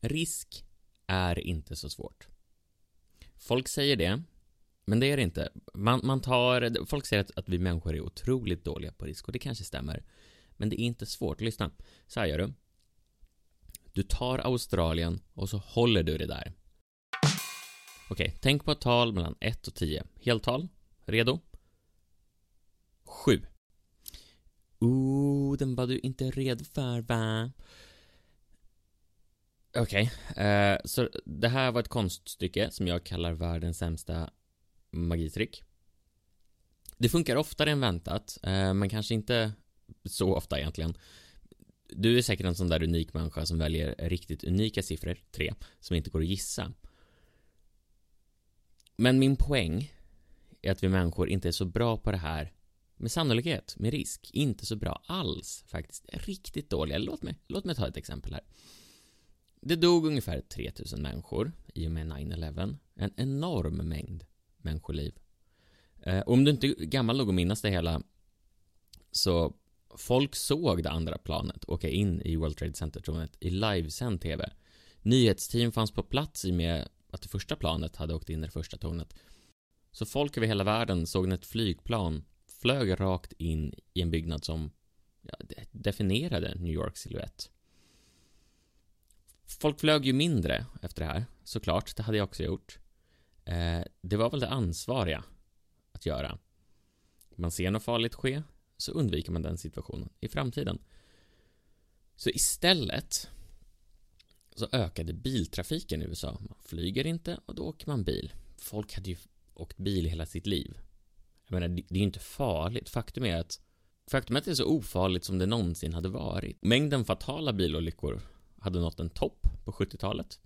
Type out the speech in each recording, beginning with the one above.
Risk är inte så svårt. Folk säger det, men det är det inte. Man, man tar, folk säger att, att vi människor är otroligt dåliga på risk och det kanske stämmer. Men det är inte svårt. Lyssna. Så här gör du. Du tar Australien och så håller du det där. Okej, tänk på ett tal mellan 1 och 10. Heltal. Redo? 7. Ooh, den var du inte redo för va? Okej, eh, så det här var ett konststycke som jag kallar världens sämsta magitrick. Det funkar oftare än väntat, uh, men kanske inte så ofta egentligen. Du är säkert en sån där unik människa som väljer riktigt unika siffror, tre, som inte går att gissa. Men min poäng är att vi människor inte är så bra på det här med sannolikhet, med risk, inte så bra alls faktiskt. Riktigt dåliga. Låt mig, låt mig ta ett exempel här. Det dog ungefär 3000 människor i och med 9-11. En enorm mängd människoliv. Eh, om du inte är gammal nog att minnas det hela så folk såg det andra planet åka in i World Trade Center-tornet i livesänd TV. Nyhetsteam fanns på plats i och med att det första planet hade åkt in i det första tornet. Så folk över hela världen såg när ett flygplan flög rakt in i en byggnad som ja, definierade New Yorks silhuett. Folk flög ju mindre efter det här, såklart. Det hade jag också gjort. Eh, det var väl det ansvariga att göra. Man ser något farligt ske, så undviker man den situationen i framtiden. Så istället så ökade biltrafiken i USA. Man flyger inte och då åker man bil. Folk hade ju åkt bil hela sitt liv. Jag menar, det är ju inte farligt. Faktum är att Faktum är att det är så ofarligt som det någonsin hade varit. Mängden fatala bilolyckor hade nått en topp på 70-talet.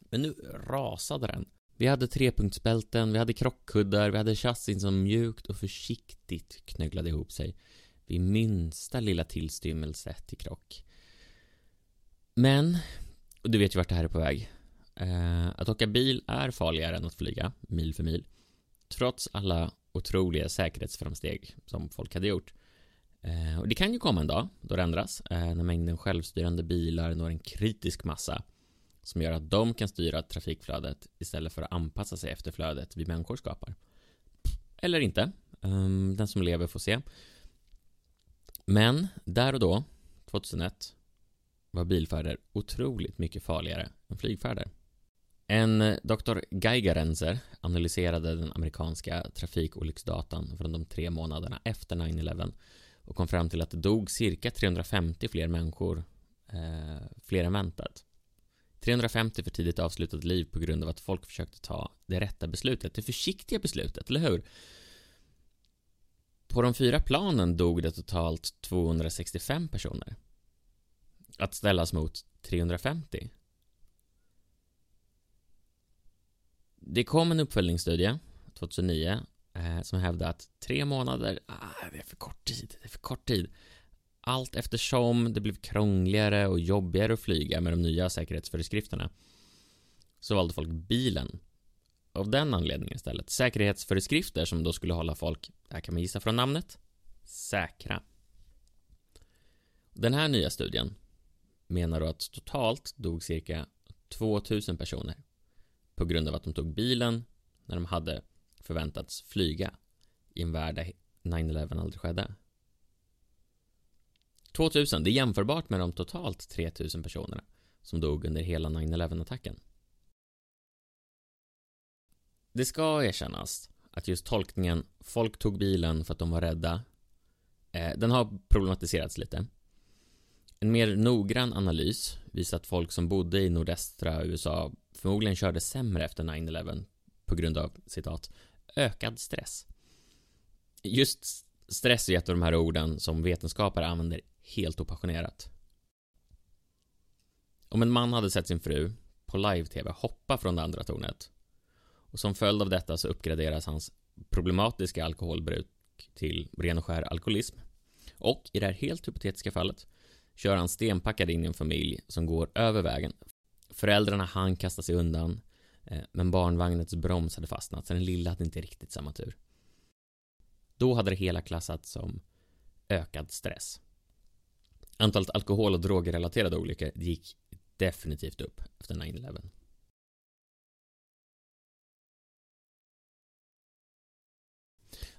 Men nu rasade den. Vi hade trepunktsbälten, vi hade krockkuddar, vi hade chassin som mjukt och försiktigt knögglade ihop sig vid minsta lilla tillstymmelse till krock. Men, och du vet ju vart det här är på väg. Eh, att åka bil är farligare än att flyga, mil för mil. Trots alla otroliga säkerhetsframsteg som folk hade gjort. Eh, och det kan ju komma en dag då det ändras, eh, när mängden självstyrande bilar når en kritisk massa som gör att de kan styra trafikflödet istället för att anpassa sig efter flödet vi människor skapar. Eller inte. Ehm, den som lever får se. Men där och då, 2001, var bilfärder otroligt mycket farligare än flygfärder. En eh, Dr. Geigerenzer analyserade den amerikanska trafikolycksdatan från de tre månaderna efter 9-11 och kom fram till att det dog cirka 350 fler människor eh, fler än väntat. 350 för tidigt avslutade liv på grund av att folk försökte ta det rätta beslutet, det försiktiga beslutet, eller hur? På de fyra planen dog det totalt 265 personer. Att ställas mot 350. Det kom en uppföljningsstudie 2009 Eh, som hävdar att tre månader, ah, det är för kort tid, det är för kort tid. Allt eftersom det blev krångligare och jobbigare att flyga med de nya säkerhetsföreskrifterna så valde folk bilen. Av den anledningen istället. Säkerhetsföreskrifter som då skulle hålla folk, det här kan man gissa från namnet, säkra. Den här nya studien menar då att totalt dog cirka 2000 personer på grund av att de tog bilen när de hade förväntats flyga i en värld där 9-11 aldrig skedde. 2000, det är jämförbart med de totalt 3000 personerna som dog under hela 9-11-attacken. Det ska erkännas att just tolkningen “folk tog bilen för att de var rädda” eh, den har problematiserats lite. En mer noggrann analys visar att folk som bodde i nordöstra USA förmodligen körde sämre efter 9-11 på grund av, citat, ökad stress. Just stress är ett av de här orden som vetenskapare använder helt opassionerat. Om en man hade sett sin fru på live-tv hoppa från det andra tornet och som följd av detta så uppgraderas hans problematiska alkoholbruk till ren och skär alkoholism. Och i det här helt hypotetiska fallet kör han stenpackad in i en familj som går över vägen. Föräldrarna hann kasta sig undan Eh, men barnvagnens broms hade fastnat så den lilla hade inte riktigt samma tur. Då hade det hela klassats som ökad stress. Antalet alkohol och drogrelaterade olyckor gick definitivt upp efter 9-11.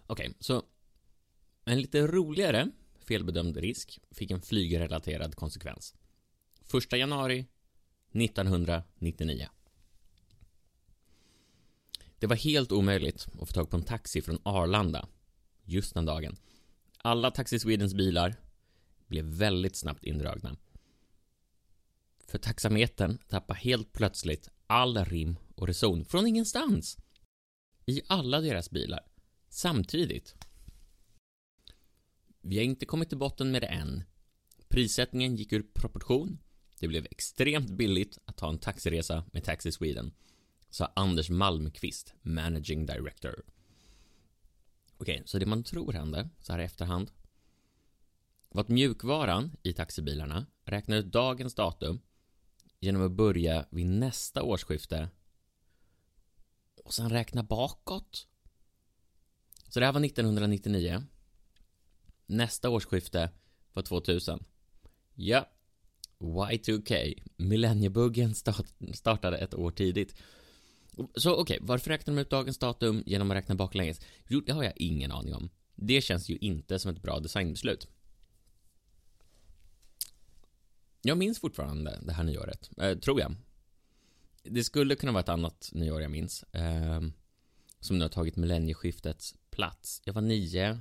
Okej, okay, så en lite roligare felbedömd risk fick en flygrelaterad konsekvens. 1 januari 1999. Det var helt omöjligt att få tag på en taxi från Arlanda just den dagen. Alla Taxi Swedens bilar blev väldigt snabbt indragna. För taxametern tappade helt plötsligt all rim och reson från ingenstans. I alla deras bilar. Samtidigt. Vi har inte kommit till botten med det än. Prissättningen gick ur proportion. Det blev extremt billigt att ta en taxiresa med Taxi Sweden, sa Anders Malmqvist, managing director. Okej, okay, så det man tror hände, så här i efterhand, var att mjukvaran i taxibilarna räknar ut dagens datum genom att börja vid nästa årsskifte och sen räkna bakåt. Så det här var 1999. Nästa årsskifte var 2000. Ja, Y2K, millenniebuggen start, startade ett år tidigt. Så okej, okay, varför räknar de ut dagens datum genom att räkna baklänges? Jo, det har jag ingen aning om. Det känns ju inte som ett bra designbeslut. Jag minns fortfarande det här nyåret, eh, tror jag. Det skulle kunna vara ett annat nyår jag minns. Eh, som nu har tagit millennieskiftets plats. Jag var nio.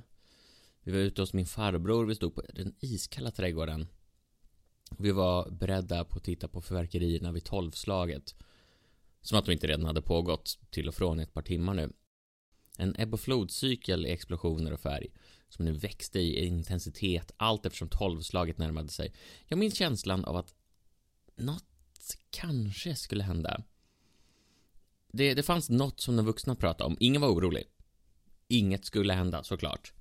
Vi var ute hos min farbror, vi stod på den iskalla trädgården. Vi var beredda på att titta på förverkerierna vid tolvslaget. Som att de inte redan hade pågått till och från i ett par timmar nu. En ebb och flodcykel i explosioner och färg som nu växte i intensitet allt eftersom tolvslaget närmade sig. Jag minns känslan av att något kanske skulle hända. Det, det fanns något som de vuxna pratade om. Ingen var orolig. Inget skulle hända, såklart.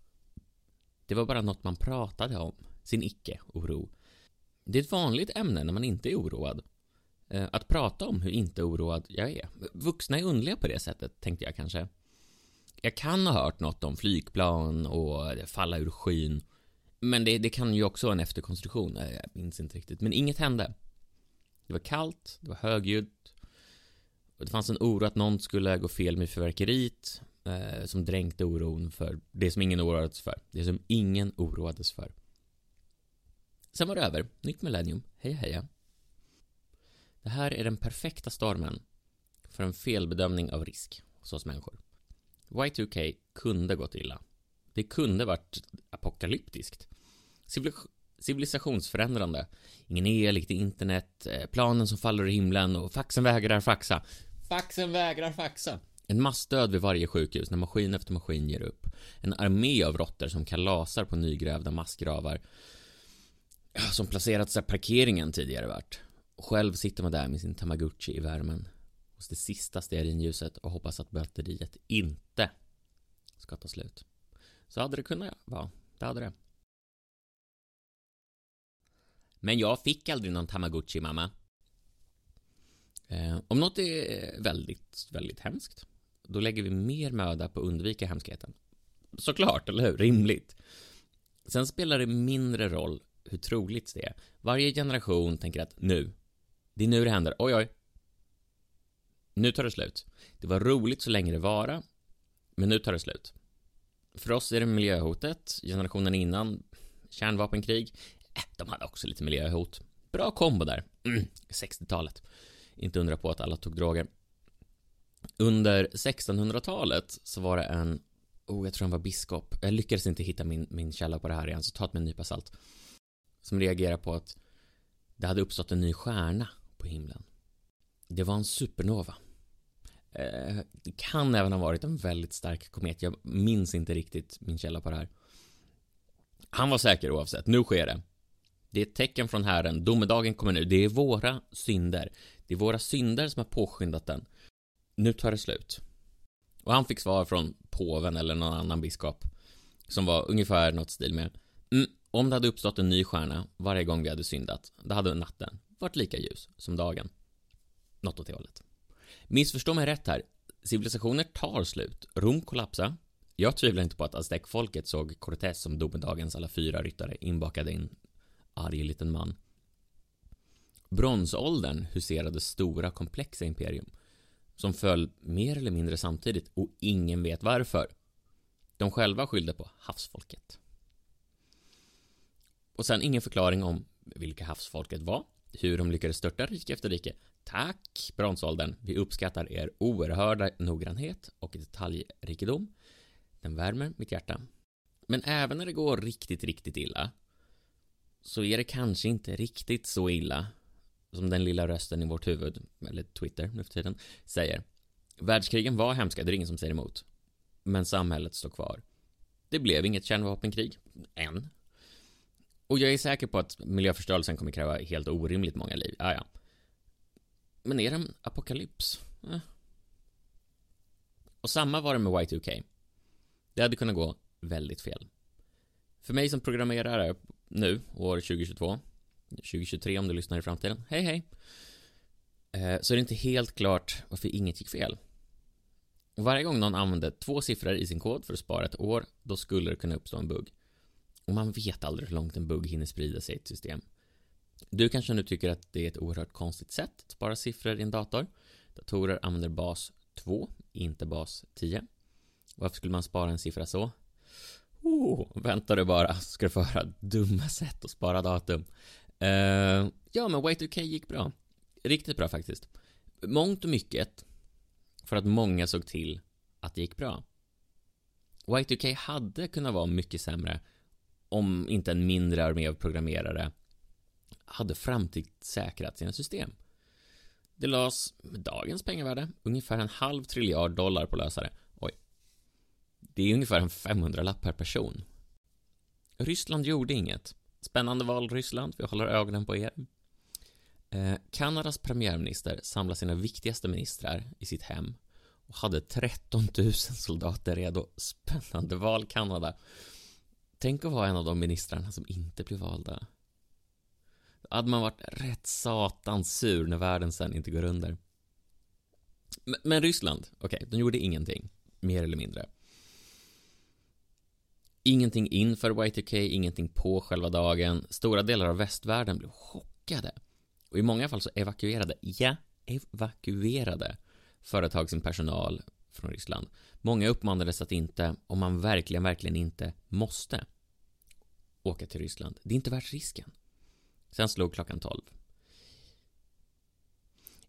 Det var bara något man pratade om. Sin icke-oro. Det är ett vanligt ämne när man inte är oroad. Eh, att prata om hur inte oroad jag är. Vuxna är underliga på det sättet, tänkte jag kanske. Jag kan ha hört något om flygplan och falla ur skyn. Men det, det kan ju också vara en efterkonstruktion, eh, jag minns inte riktigt. Men inget hände. Det var kallt, det var högljutt. Och det fanns en oro att någon skulle gå fel med fyrverkeriet. Eh, som dränkte oron för det som ingen oroades för. Det som ingen oroades för. Sen var det över. Nytt millennium. Hej heja. Det här är den perfekta stormen för en felbedömning av risk hos oss människor. Y2K kunde gått illa. Det kunde varit apokalyptiskt. civilisationsförändrande. Ingen el, inget internet, eh, planen som faller ur himlen och faxen vägrar faxa. Faxen vägrar faxa! En massdöd vid varje sjukhus när maskin efter maskin ger upp. En armé av råttor som kalasar på nygrävda massgravar. Som placerats där parkeringen tidigare varit. Och själv sitter man där med sin tamagotchi i värmen hos det sista stearinljuset och hoppas att batteriet inte ska ta slut. Så hade det kunnat vara. Det hade det. Men jag fick aldrig någon Tamagotchi, mamma. Eh, om något är väldigt, väldigt hemskt, då lägger vi mer möda på att undvika hemskheten. Såklart, eller hur? Rimligt. Sen spelar det mindre roll hur troligt det är. Varje generation tänker att nu, det är nu det händer. Oj, oj, nu tar det slut. Det var roligt så länge det vara, men nu tar det slut. För oss är det miljöhotet, generationen innan, kärnvapenkrig, äh, de hade också lite miljöhot. Bra kombo där. Mm, 60-talet. Inte undra på att alla tog droger. Under 1600-talet så var det en, oh, jag tror han var biskop. Jag lyckades inte hitta min, min källa på det här igen, så ta det med en nypa salt. Som reagerade på att det hade uppstått en ny stjärna på himlen. Det var en supernova. Eh, det kan även ha varit en väldigt stark komet. Jag minns inte riktigt min källa på det här. Han var säker oavsett. Nu sker det. Det är ett tecken från Herren. Domedagen kommer nu. Det är våra synder. Det är våra synder som har påskyndat den. Nu tar det slut. Och han fick svar från påven eller någon annan biskop. Som var ungefär något stil med. Mm, om det hade uppstått en ny stjärna varje gång vi hade syndat, då hade natten varit lika ljus som dagen. Något åt det hållet. Missförstå mig rätt här. Civilisationer tar slut. Rom kollapsar. Jag tvivlar inte på att aztekfolket såg Cortés som domedagens alla fyra ryttare inbakade i en arg liten man. Bronsåldern huserade stora komplexa imperium som föll mer eller mindre samtidigt och ingen vet varför. De själva skyllde på havsfolket. Och sen ingen förklaring om vilka havsfolket var, hur de lyckades störta rike efter rike. Tack, bronsåldern. Vi uppskattar er oerhörda noggrannhet och detaljrikedom. Den värmer mitt hjärta. Men även när det går riktigt, riktigt illa så är det kanske inte riktigt så illa som den lilla rösten i vårt huvud, eller Twitter nu för tiden, säger. Världskrigen var hemska, det är ingen som säger emot. Men samhället står kvar. Det blev inget kärnvapenkrig, än. Och jag är säker på att miljöförstörelsen kommer kräva helt orimligt många liv, ah, ja. Men är det en apokalyps? Eh. Och samma var det med Y2K. Det hade kunnat gå väldigt fel. För mig som programmerare nu, år 2022, 2023 om du lyssnar i framtiden, hej hej, eh, så är det inte helt klart varför inget gick fel. Och varje gång någon använde två siffror i sin kod för att spara ett år, då skulle det kunna uppstå en bugg. Och man vet aldrig hur långt en bugg hinner sprida sig i ett system. Du kanske nu tycker att det är ett oerhört konstigt sätt att spara siffror i en dator. Datorer använder bas 2, inte bas 10. Varför skulle man spara en siffra så? Oh, vänta du bara, så ska du få höra dumma sätt att spara datum. Uh, ja, men Y2K gick bra. Riktigt bra faktiskt. Mångt och mycket för att många såg till att det gick bra. Y2K hade kunnat vara mycket sämre om inte en mindre armé av programmerare hade framtidssäkrat sina system. Det lades, med dagens pengavärde, ungefär en halv triljard dollar på lösare. Oj. Det är ungefär en 500 lapp per person. Ryssland gjorde inget. Spännande val, Ryssland. Vi håller ögonen på er. Eh, Kanadas premiärminister samlade sina viktigaste ministrar i sitt hem och hade 13 000 soldater redo. Spännande val, Kanada. Tänk att vara en av de ministrarna som inte blir valda. Då hade man varit rätt satans sur när världen sen inte går under. Men, men Ryssland, okej, okay, de gjorde ingenting. Mer eller mindre. Ingenting inför Y2K, ingenting på själva dagen. Stora delar av västvärlden blev chockade. Och i många fall så evakuerade, ja, evakuerade företag sin personal från Ryssland. Många uppmanades att inte, om man verkligen, verkligen inte måste, åka till Ryssland. Det är inte värt risken. Sen slog klockan 12.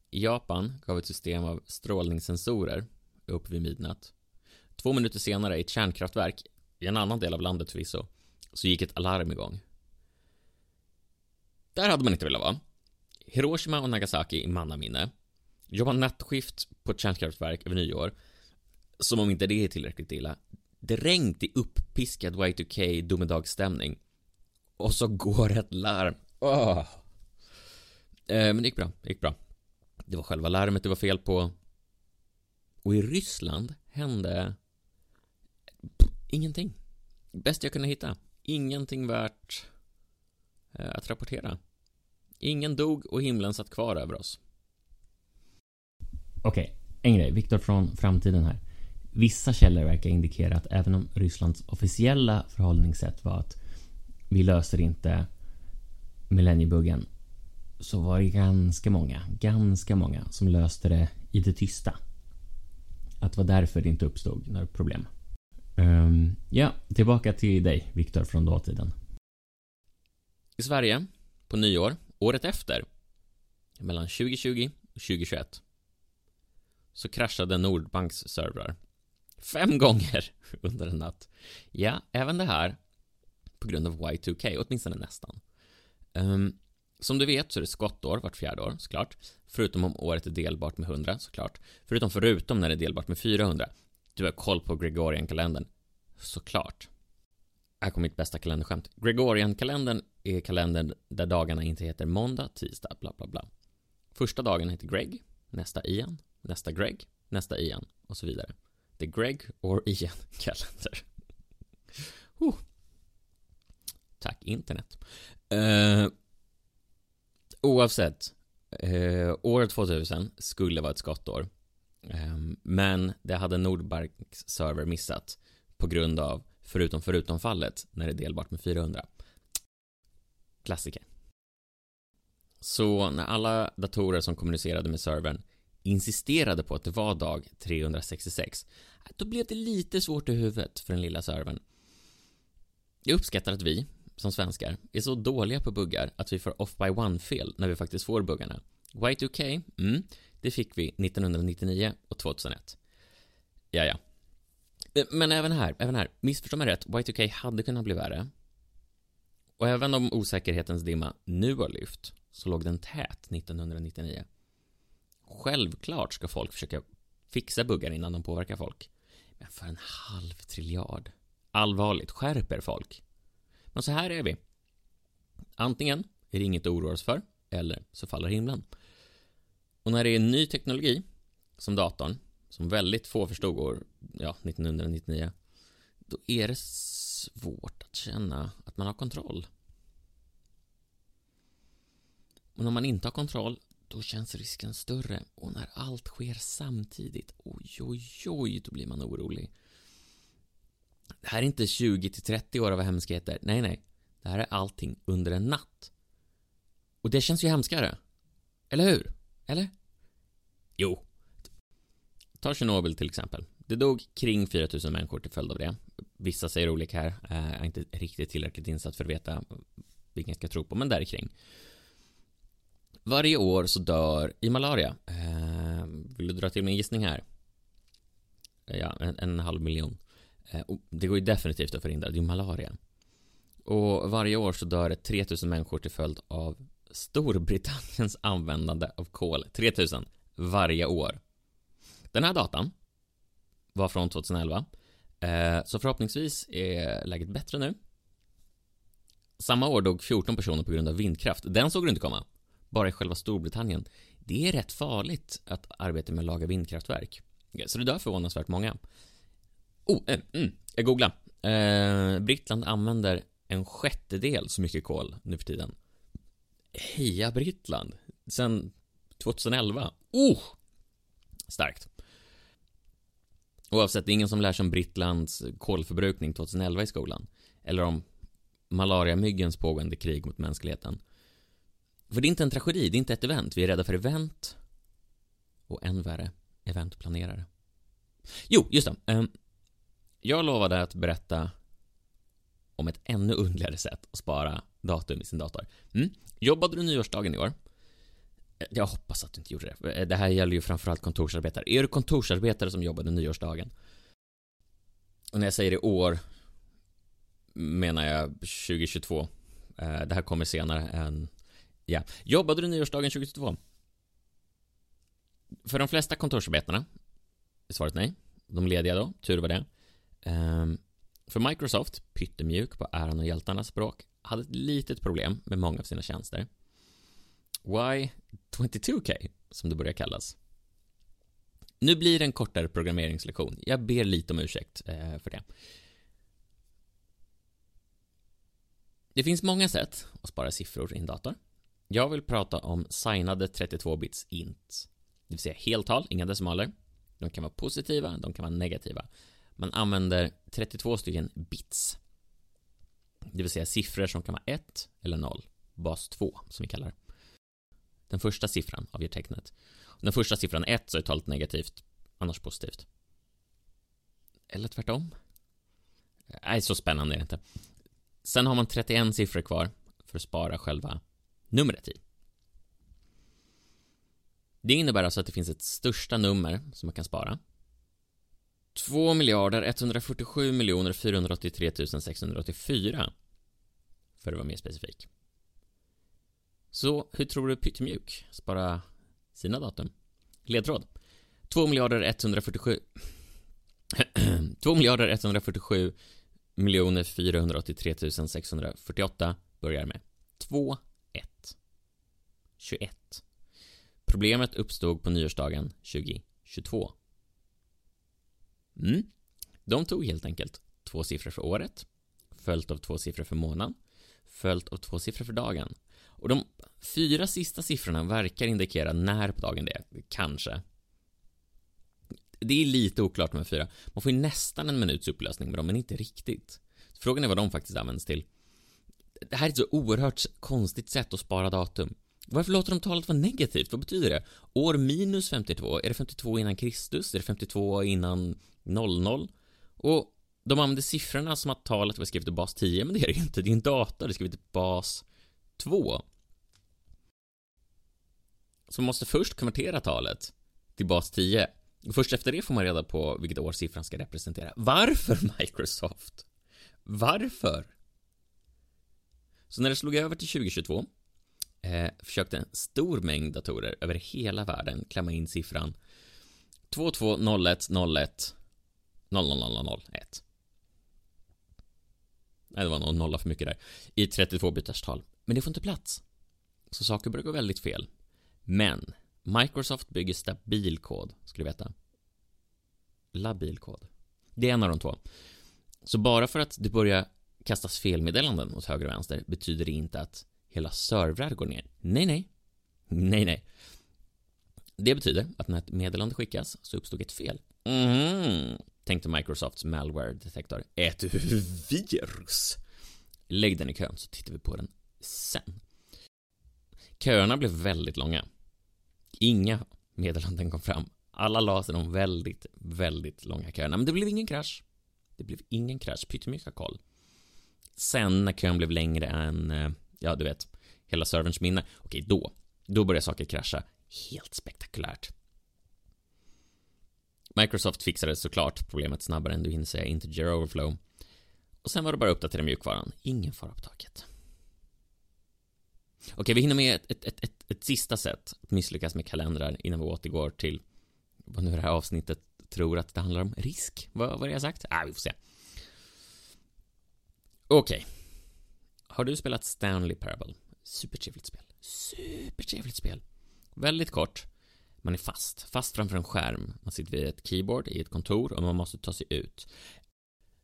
Japan gav ett system av strålningssensorer upp vid midnatt. Två minuter senare i ett kärnkraftverk, i en annan del av landet förvisso, så gick ett alarm igång. Där hade man inte velat vara. Hiroshima och Nagasaki i mannaminne. Jobba nattskift på ett kärnkraftverk över nyår. Som om inte det är tillräckligt illa. Dränkt i uppiskad Y2K domedagsstämning. Och så går ett larm. Oh. Eh, men det gick bra, det gick bra. Det var själva larmet det var fel på. Och i Ryssland hände ingenting. Bäst jag kunde hitta. Ingenting värt eh, att rapportera. Ingen dog och himlen satt kvar över oss. Okej, okay, en grej. Viktor från framtiden här. Vissa källor verkar indikera att även om Rysslands officiella förhållningssätt var att vi löser inte millenniebuggen så var det ganska många, ganska många som löste det i det tysta. Att det var därför det inte uppstod några problem. Um, ja, tillbaka till dig, Viktor från dåtiden. I Sverige, på nyår, året efter, mellan 2020 och 2021, så kraschade Nordbanks servrar. Fem gånger under en natt. Ja, även det här på grund av Y2K, åtminstone nästan. Um, som du vet så är det skottår vart fjärde år, såklart. Förutom om året är delbart med 100, såklart. Förutom förutom när det är delbart med 400. Du har koll på Gregorian-kalendern. Såklart. Här kommer mitt bästa kalenderskämt. Gregorian-kalendern är kalendern där dagarna inte heter måndag, tisdag, bla bla bla. Första dagen heter Greg, nästa Ian, nästa Greg, nästa Ian och så vidare. The Greg or Ian kalender. Oh. Tack internet. Eh, oavsett, eh, året 2000 skulle vara ett skottår. Eh, men det hade Nordbanks server missat på grund av förutom förutom-fallet när det är delbart med 400. Klassiker. Så när alla datorer som kommunicerade med servern insisterade på att det var dag 366, då blev det lite svårt i huvudet för den lilla servern. Jag uppskattar att vi, som svenskar, är så dåliga på buggar att vi får off by one-fel när vi faktiskt får buggarna. Y2K, mm, det fick vi 1999 och 2001. Ja, ja. Men även här, även här, missförstå mig rätt, Y2K hade kunnat bli värre. Och även om osäkerhetens dimma nu har lyft, så låg den tät 1999. Självklart ska folk försöka fixa buggar innan de påverkar folk. Men för en halv triljard. Allvarligt, skärper folk. Men så här är vi. Antingen är det inget att oroa oss för, eller så faller himlen. Och när det är ny teknologi, som datorn, som väldigt få förstod år, ja, 1999, då är det svårt att känna att man har kontroll. Men om man inte har kontroll, då känns risken större. Och när allt sker samtidigt, oj, oj, oj, då blir man orolig. Det här är inte 20-30 år av hemskheter. Nej, nej. Det här är allting under en natt. Och det känns ju hemskare. Eller hur? Eller? Jo. Ta Tjernobyl till exempel. Det dog kring 4000 människor till följd av det. Vissa säger olika här. Jag är inte riktigt tillräckligt insatt för att veta vilken jag ska tro på, men där kring. Varje år så dör i malaria. Eh, vill du dra till med en gissning här? Ja, en, en halv miljon. Eh, det går ju definitivt att förhindra, det är malaria. Och varje år så dör det 3000 människor till följd av Storbritanniens användande av kol. 3000 varje år. Den här datan var från 2011. Eh, så förhoppningsvis är läget bättre nu. Samma år dog 14 personer på grund av vindkraft. Den såg du inte komma. Bara i själva Storbritannien. Det är rätt farligt att arbeta med att laga vindkraftverk. Så det dör förvånansvärt många. Oh, eh, mm, jag googlar. Eh, Brittland använder en sjättedel så mycket kol nu för tiden. Heja Brittland! Sen 2011. Oh! Starkt. Oavsett, det är ingen som lär sig om Brittlands kolförbrukning 2011 i skolan. Eller om malariamyggens pågående krig mot mänskligheten. För det är inte en tragedi, det är inte ett event. Vi är rädda för event. Och än värre, eventplanerare. Jo, just det. Ehm, jag lovade att berätta om ett ännu underligare sätt att spara datum i sin dator. Mm. Jobbade du nyårsdagen i år? Eh, jag hoppas att du inte gjorde det. Eh, det här gäller ju framförallt kontorsarbetare. Är du kontorsarbetare som jobbade nyårsdagen? Och när jag säger i år menar jag 2022. Eh, det här kommer senare än... Ja. Jobbade du nyårsdagen 2022? För de flesta kontorsarbetarna är svaret nej. De lediga då, tur var det. Um, för Microsoft, pyttemjuk på äran och hjältarnas språk, hade ett litet problem med många av sina tjänster. Y22K, som det börjar kallas. Nu blir det en kortare programmeringslektion. Jag ber lite om ursäkt eh, för det. Det finns många sätt att spara siffror i en dator. Jag vill prata om signade 32-bits int. Det vill säga heltal, inga decimaler. De kan vara positiva, de kan vara negativa. Man använder 32 stycken bits. Det vill säga siffror som kan vara 1 eller 0. Bas 2, som vi kallar det. Den första siffran avger tecknet. Den första siffran 1 så är talet negativt, annars positivt. Eller tvärtom. Nej, så spännande är det inte. Sen har man 31 siffror kvar för att spara själva numret i. Det innebär alltså att det finns ett största nummer som man kan spara 2 miljarder 147 miljoner 483 684 för att vara mer specifik. Så hur tror du Pyttemjuk sparar sina datum? Ledtråd. 2 miljarder 147 2 miljarder 147 miljoner 483 648 börjar med 2 21 Problemet uppstod på nyårsdagen 2022 Mm. De tog helt enkelt två siffror för året, följt av två siffror för månaden, följt av två siffror för dagen. Och de fyra sista siffrorna verkar indikera när på dagen det är, kanske. Det är lite oklart med fyra. Man får ju nästan en minuts upplösning med dem, men inte riktigt. Frågan är vad de faktiskt används till. Det här är ett så oerhört konstigt sätt att spara datum. Varför låter de talet vara negativt? Vad betyder det? År minus 52, är det 52 innan Kristus? Är det 52 innan 00? Och de använder siffrorna som att talet var skrivet i bas 10, men det är det ju inte. Det är en dator, det är skrivet i bas 2. Så man måste först konvertera talet till bas 10. Och först efter det får man reda på vilket år siffran ska representera. Varför Microsoft? Varför? Så när det slog över till 2022 eh, försökte en stor mängd datorer över hela världen klämma in siffran 220101 00001. Nej, det var någon nolla för mycket där. I 32 bitars tal. Men det får inte plats. Så saker börjar gå väldigt fel. Men Microsoft bygger stabil kod, ska du veta. Labil kod. Det är en av de två. Så bara för att det börjar kastas felmeddelanden åt höger och vänster betyder det inte att hela servrar går ner. Nej, nej. Nej, nej. Det betyder att när ett meddelande skickas så uppstod ett fel. Mm, tänkte Microsofts malware detektor. Ett virus. Lägg den i kön så tittar vi på den sen. Köerna blev väldigt långa. Inga meddelanden kom fram. Alla la sig de väldigt, väldigt långa köerna. Men det blev ingen krasch. Det blev ingen krasch. Pyttemycket koll. Sen när kön blev längre än, eh, ja du vet, hela serverns minne. Okej, då. Då börjar saker krascha. Helt spektakulärt. Microsoft fixade såklart problemet snabbare än du hinner säga integer overflow. Och sen var det bara att uppdatera mjukvaran. Ingen fara på taket. Okej, vi hinner med ett, ett, ett, ett, ett sista sätt att misslyckas med kalendrar innan vi återgår till vad nu det här avsnittet tror att det handlar om. Risk? Vad, vad har jag sagt? Ah, vi får se. Okej. Har du spelat Stanley Parable? Supertrevligt spel. Supertrevligt spel. Väldigt kort. Man är fast. Fast framför en skärm. Man sitter vid ett keyboard i ett kontor och man måste ta sig ut.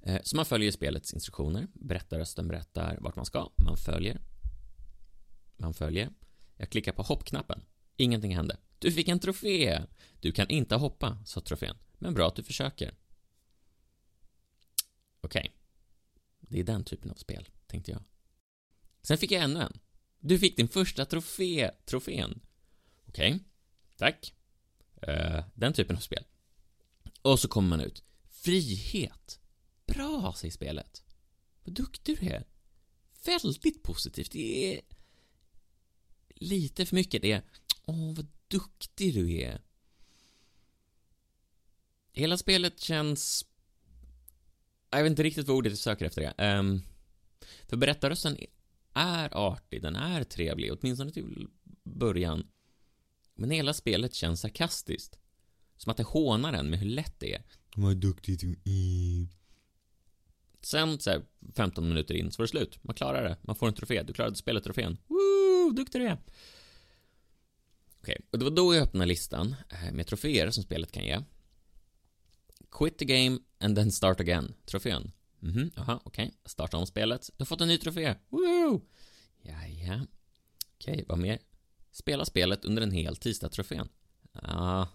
Eh, så man följer spelets instruktioner. Berättarrösten berättar vart man ska. Man följer. Man följer. Jag klickar på hoppknappen. Ingenting hände. Du fick en trofé! Du kan inte hoppa, sa trofén. Men bra att du försöker. Okej. Okay. Det är den typen av spel, tänkte jag. Sen fick jag ännu en. Du fick din första trofé, trofén. Okej. Okay. Tack. Uh, den typen av spel. Och så kommer man ut. Frihet. Bra, säger spelet. Vad duktig du är. Väldigt positivt. Det är lite för mycket. Det är, åh, vad duktig du är. Hela spelet känns... Jag vet inte riktigt vad ordet jag söker efter det. Um, för berättarrösten är artig, den är trevlig, åtminstone till början. Men hela spelet känns sarkastiskt. Som att det hånar en med hur lätt det är. Vad duktig du är. Sen så här, 15 minuter in så var det slut. Man klarar det. Man får en trofé. Du klarade spelet trofén. Woo! Duktig du är. Okej, och det var då jag öppnade listan eh, med troféer som spelet kan ge. Quit the game and then start again. Trofén. Mhm, mm jaha, okej. Okay. Starta om spelet. Du har fått en ny trofé. Woo! Ja, ja. Okej, okay, vad mer? Spela spelet under en hel tisdag-trofén. Ah.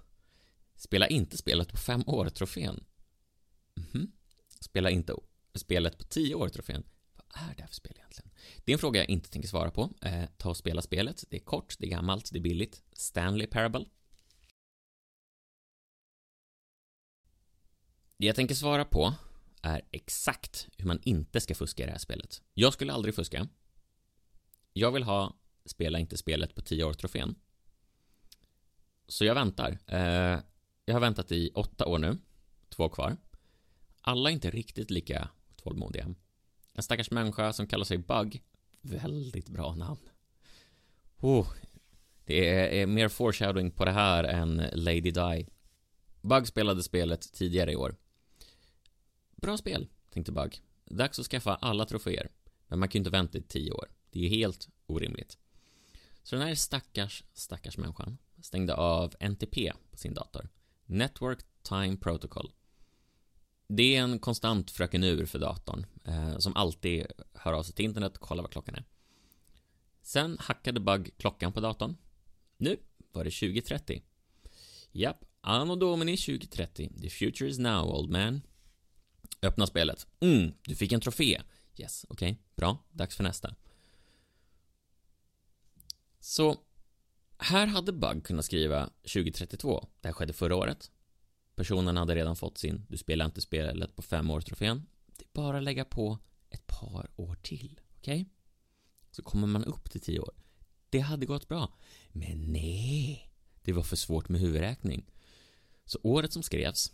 Spela inte spelet på fem år-trofén. Mhm. Mm Spela inte spelet på tio år-trofén. Vad är det här för spel egentligen? Det är en fråga jag inte tänker svara på. Eh, ta och spela spelet. Det är kort, det är gammalt, det är billigt. Stanley Parable. Det jag tänker svara på är exakt hur man inte ska fuska i det här spelet. Jag skulle aldrig fuska. Jag vill ha spela inte spelet på 10 år-trofén. Så jag väntar. Eh, jag har väntat i åtta år nu. Två kvar. Alla är inte riktigt lika tålmodiga. En stackars människa som kallar sig Bug. Väldigt bra namn. Oh, det är, är mer foreshadowing på det här än Lady Di. Bug spelade spelet tidigare i år. Bra spel, tänkte Bug. Dags att skaffa alla troféer. Men man kan ju inte vänta i tio år. Det är ju helt orimligt. Så den här stackars, stackars människan stängde av NTP på sin dator. Network Time Protocol. Det är en konstant fröken ur för datorn, eh, som alltid hör av sig till internet och kollar vad klockan är. Sen hackade Bug klockan på datorn. Nu var det 2030. Japp, Anno Domini 2030. The future is now, old man. Öppna spelet. Mm, du fick en trofé. Yes, okej, okay, bra. Dags för nästa. Så, Här hade Bug kunnat skriva 2032. Det här skedde förra året. Personen hade redan fått sin Du spelar inte spelet på fem år trofén. Det är bara att lägga på ett par år till. Okej? Okay? Så kommer man upp till tio år. Det hade gått bra. Men nej, det var för svårt med huvudräkning. Så året som skrevs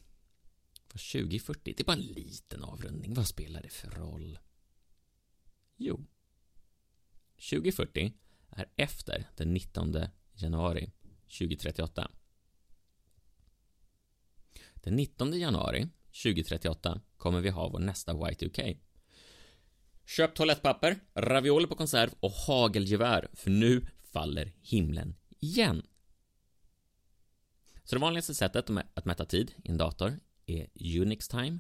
2040. Det är bara en liten avrundning. Vad spelar det för roll? Jo, 2040 är efter den 19 januari 2038. Den 19 januari 2038 kommer vi ha vår nästa Y2K. Köp toalettpapper, ravioli på konserv och hagelgevär, för nu faller himlen igen. Så det vanligaste sättet att mäta tid i en dator är Unix time.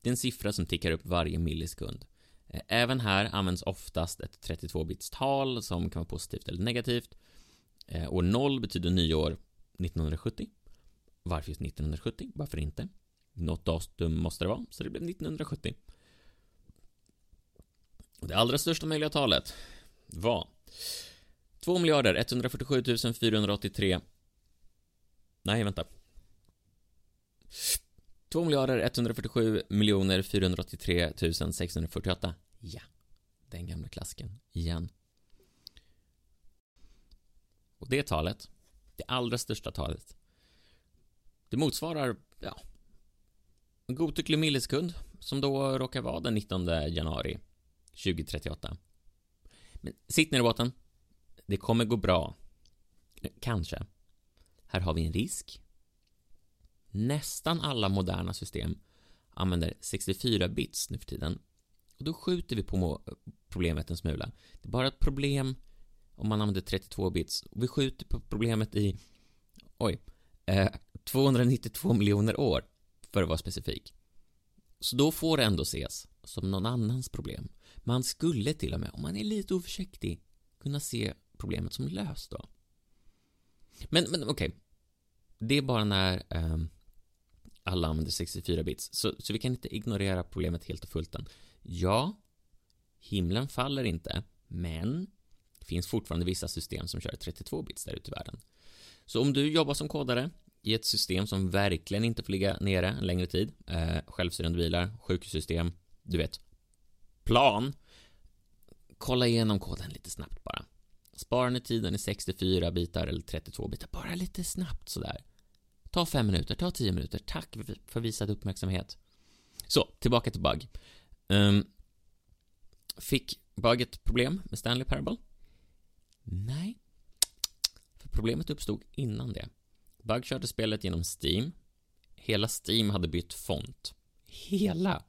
Det är en siffra som tickar upp varje millisekund. Eh, även här används oftast ett 32-bits tal som kan vara positivt eller negativt. Eh, År 0 betyder nyår 1970. Varför just 1970? Varför inte? Något datum måste det vara, så det blev 1970. Det allra största möjliga talet var 2 miljarder 147 483 Nej, vänta. 2 miljarder 147 miljoner 483 648. Ja, den gamla klasken igen. Och det talet, det allra största talet, det motsvarar, ja, en godtycklig millisekund som då råkar vara den 19 januari 2038. Men sitt ner i båten. Det kommer gå bra. Kanske. Här har vi en risk. Nästan alla moderna system använder 64 bits nu för tiden. Och då skjuter vi på problemet en smula. Det är bara ett problem om man använder 32 bits. Och vi skjuter på problemet i, oj, eh, 292 miljoner år, för att vara specifik. Så då får det ändå ses som någon annans problem. Man skulle till och med, om man är lite oförsiktig, kunna se problemet som löst då. Men, men okej. Okay. Det är bara när eh, alla använder 64 bits. Så, så vi kan inte ignorera problemet helt och fullt än. Ja, himlen faller inte, men det finns fortfarande vissa system som kör 32 bits där ute i världen. Så om du jobbar som kodare i ett system som verkligen inte får ligga nere en längre tid, eh, självstyrande bilar, sjukhussystem, du vet, plan, kolla igenom koden lite snabbt bara. Sparar ni tiden i 64 bitar eller 32 bitar, bara lite snabbt sådär. Ta fem minuter, ta tio minuter, tack för visad uppmärksamhet. Så, tillbaka till bug. Um, fick bug ett problem med Stanley Parable? Nej. För problemet uppstod innan det. Bug körde spelet genom Steam. Hela Steam hade bytt font. Hela!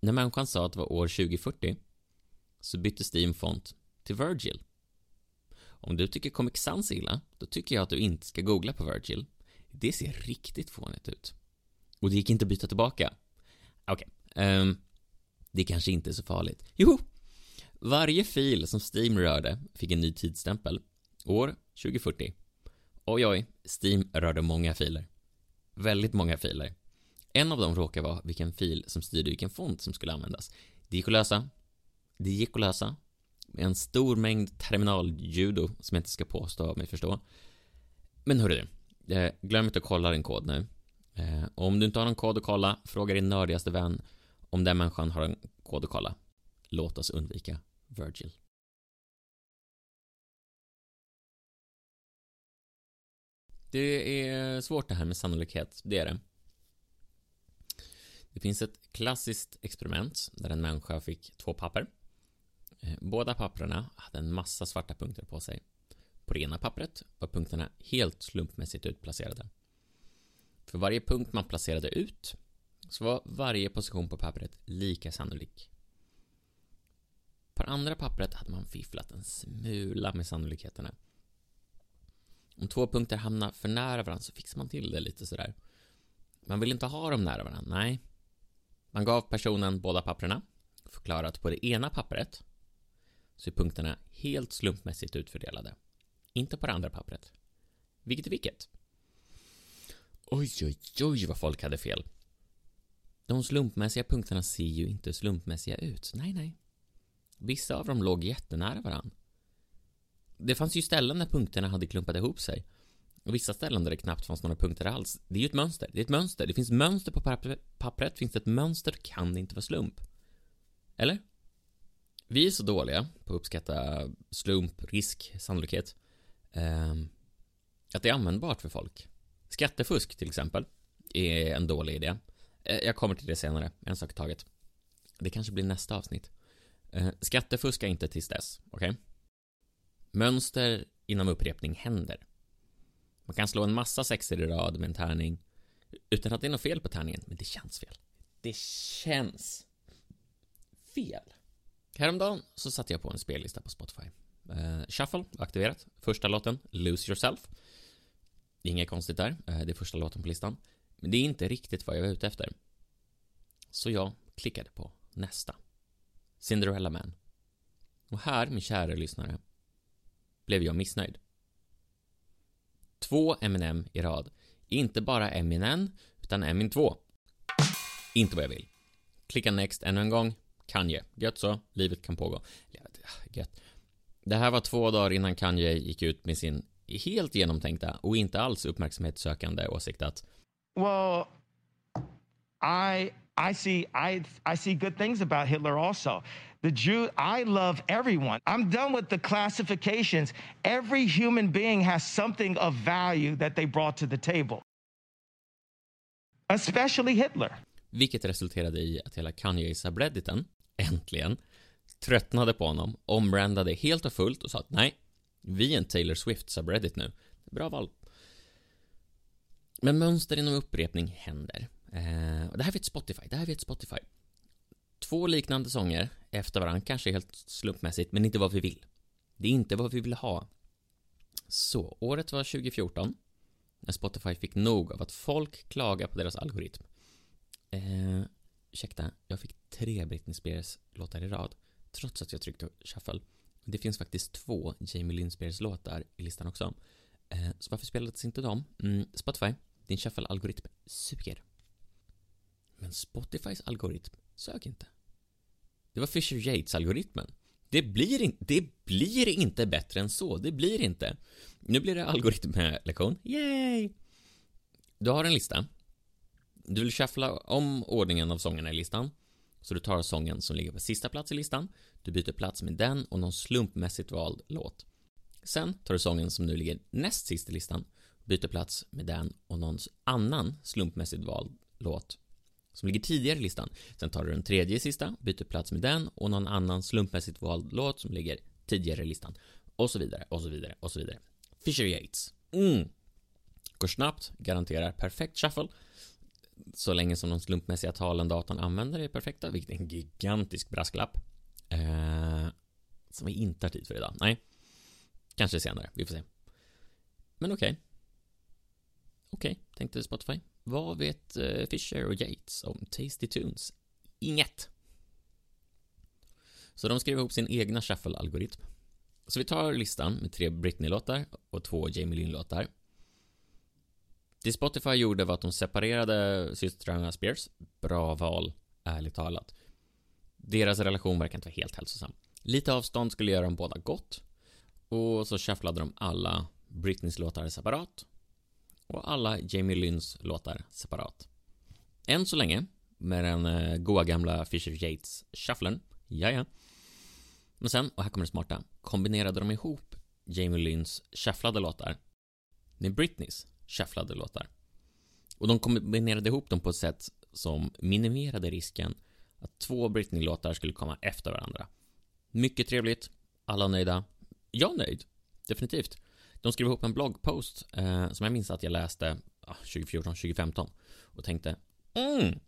När människan sa att det var år 2040 så bytte Steam font till Virgil. Om du tycker Comic Sans är illa, då tycker jag att du inte ska googla på Virgil. Det ser riktigt fånigt ut. Och det gick inte att byta tillbaka. Okej, okay. um, ehm, det kanske inte är så farligt. Jo! Varje fil som Steam rörde fick en ny tidsstämpel. År 2040. Oj, oj, Steam rörde många filer. Väldigt många filer. En av dem råkar vara vilken fil som styrde vilken font som skulle användas. Det gick att lösa. Det gick att lösa. Med en stor mängd terminaljudo som jag inte ska påstå mig förstå. Men hörru du, eh, glöm inte att kolla din kod nu. Eh, om du inte har någon kod att kolla, fråga din nördigaste vän om den människan har en kod att kolla. Låt oss undvika Virgil. Det är svårt det här med sannolikhet, det är det. Det finns ett klassiskt experiment där en människa fick två papper. Eh, båda papperna hade en massa svarta punkter på sig. På det ena pappret var punkterna helt slumpmässigt utplacerade. För varje punkt man placerade ut så var varje position på pappret lika sannolik. På det andra pappret hade man fifflat en smula med sannolikheterna. Om två punkter hamnar för nära varandra så fixar man till det lite sådär. Man vill inte ha dem nära varandra, nej. Man gav personen båda papperna, förklarat på det ena pappret så är punkterna helt slumpmässigt utfördelade. Inte på det andra pappret. Vilket är vilket? Oj, oj, oj vad folk hade fel. De slumpmässiga punkterna ser ju inte slumpmässiga ut. Nej, nej. Vissa av dem låg jättenära varann. Det fanns ju ställen där punkterna hade klumpat ihop sig. Och vissa ställen där det knappt fanns några punkter alls. Det är ju ett mönster. Det är ett mönster. Det finns mönster på pappret. Finns det ett mönster kan det inte vara slump. Eller? Vi är så dåliga på att uppskatta slump, risk, sannolikhet. Eh, att det är användbart för folk. Skattefusk till exempel är en dålig idé. Eh, jag kommer till det senare, en sak i taget. Det kanske blir nästa avsnitt. Eh, skattefuska inte tills dess, okej? Okay? Mönster inom upprepning händer. Man kan slå en massa sexer i rad med en tärning utan att det är något fel på tärningen, men det känns fel. Det känns fel. Häromdagen så satte jag på en spellista på Spotify. Uh, Shuffle aktiverat. Första låten, Lose Yourself. Inget konstigt där, uh, det är första låten på listan. Men det är inte riktigt vad jag var ute efter. Så jag klickade på nästa. Cinderella Man. Och här, min kära lyssnare, blev jag missnöjd. Två Eminem i rad. Inte bara Eminem, utan Emin 2. Inte vad jag vill. Klicka next ännu en gång. Kanye. Gött så, livet kan pågå. Gött. Det här var två dagar innan Kanye gick ut med sin helt genomtänkta och inte alls uppmärksamhetssökande åsikt att Well, I I see I I see good things about Hitler also. The Jew I love everyone. I'm done with the classifications. Every human being has something of value that they brought to the table. Especially Hitler. Vilket resulterade i att hela Kanye-subredditen, äntligen, tröttnade på honom, ombrandade helt och fullt och sa att nej, vi är en Taylor Swift-subreddit nu. Bra val. Men mönster inom upprepning händer. Eh, och det här vet Spotify, det här vet Spotify. Två liknande sånger efter varandra, kanske helt slumpmässigt, men inte vad vi vill. Det är inte vad vi vill ha. Så, året var 2014, när Spotify fick nog av att folk klagar på deras algoritm. Eh, ursäkta, jag fick tre Britney Spears-låtar i rad, trots att jag tryckte shuffle. Det finns faktiskt två Jamie Lynn Spears-låtar i listan också. Eh, så varför spelades inte de? Mm, Spotify, din shuffle-algoritm suger. Men Spotifys algoritm sög inte. Det var Fisher Yates-algoritmen. Det blir, in, det blir inte bättre än så. Det blir inte. Nu blir det algoritmlektion. Yay! Du har en lista. Du vill shuffla om ordningen av sångerna i listan. Så du tar sången som ligger på sista plats i listan. Du byter plats med den och någon slumpmässigt vald låt. Sen tar du sången som nu ligger näst sist i listan. Byter plats med den och någon annan slumpmässigt vald låt som ligger tidigare i listan. Sen tar du den tredje sista, byter plats med den och någon annan slumpmässigt vald låt som ligger tidigare i listan. Och så vidare, och så vidare, och så vidare. Fisher Yates. Mm. Går snabbt, garanterar perfekt shuffle. Så länge som de slumpmässiga talen datorn använder är perfekta, vilket är en gigantisk brasklapp. Eh, som vi inte har tid för idag. Nej. Kanske senare, vi får se. Men okej. Okay. Okej, okay, tänkte Spotify. Vad vet eh, Fisher och Yates om Tasty Tunes? Inget. Så de skrev ihop sin egna shuffle-algoritm. Så vi tar listan med tre Britney-låtar och två Jamie Lynn-låtar. Det Spotify gjorde var att de separerade systrarna Spears. Bra val, ärligt talat. Deras relation verkar inte vara helt hälsosam. Lite avstånd skulle göra dem båda gott. Och så shufflade de alla Britneys låtar separat och alla Jamie Lynns låtar separat. Än så länge, med den eh, goa gamla Fisher Yates shufflen, jaja. Men sen, och här kommer det smarta, kombinerade de ihop Jamie Lynns shufflade låtar med Britneys shufflade låtar. Och de kombinerade ihop dem på ett sätt som minimerade risken att två Britney-låtar skulle komma efter varandra. Mycket trevligt, alla nöjda. Jag nöjd, definitivt. De skrev ihop en bloggpost eh, som jag minns att jag läste ah, 2014, 2015 och tänkte mm,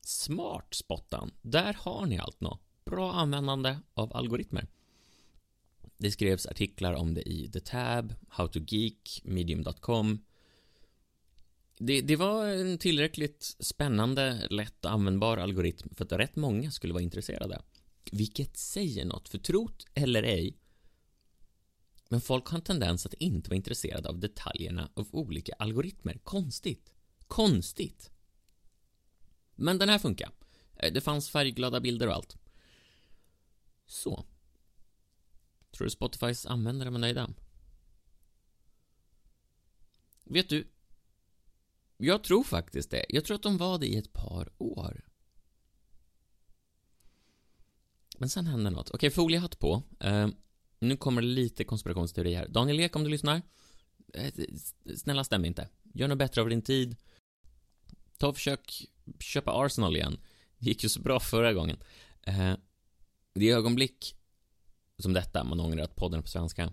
smart spottan. Där har ni allt nå. Bra användande av algoritmer. Det skrevs artiklar om det i The Tab, How to Geek, Medium.com. Det, det, var en tillräckligt spännande, lätt användbar algoritm för att rätt många skulle vara intresserade. Vilket säger något, för trot eller ej men folk har en tendens att inte vara intresserade av detaljerna av olika algoritmer. Konstigt. Konstigt. Men den här funkar. Eh, det fanns färgglada bilder och allt. Så. Tror du Spotifys användare var nöjda? Vet du? Jag tror faktiskt det. Jag tror att de var det i ett par år. Men sen hände något. Okej, foliehatt på. Uh, nu kommer det lite konspirationsteori här. Daniel Ek, om du lyssnar. Eh, snälla stäm inte. Gör något bättre av din tid. Ta och försök köpa Arsenal igen. Det gick ju så bra förra gången. Eh, uh, I ögonblick som detta, man ångrar att podden är på svenska.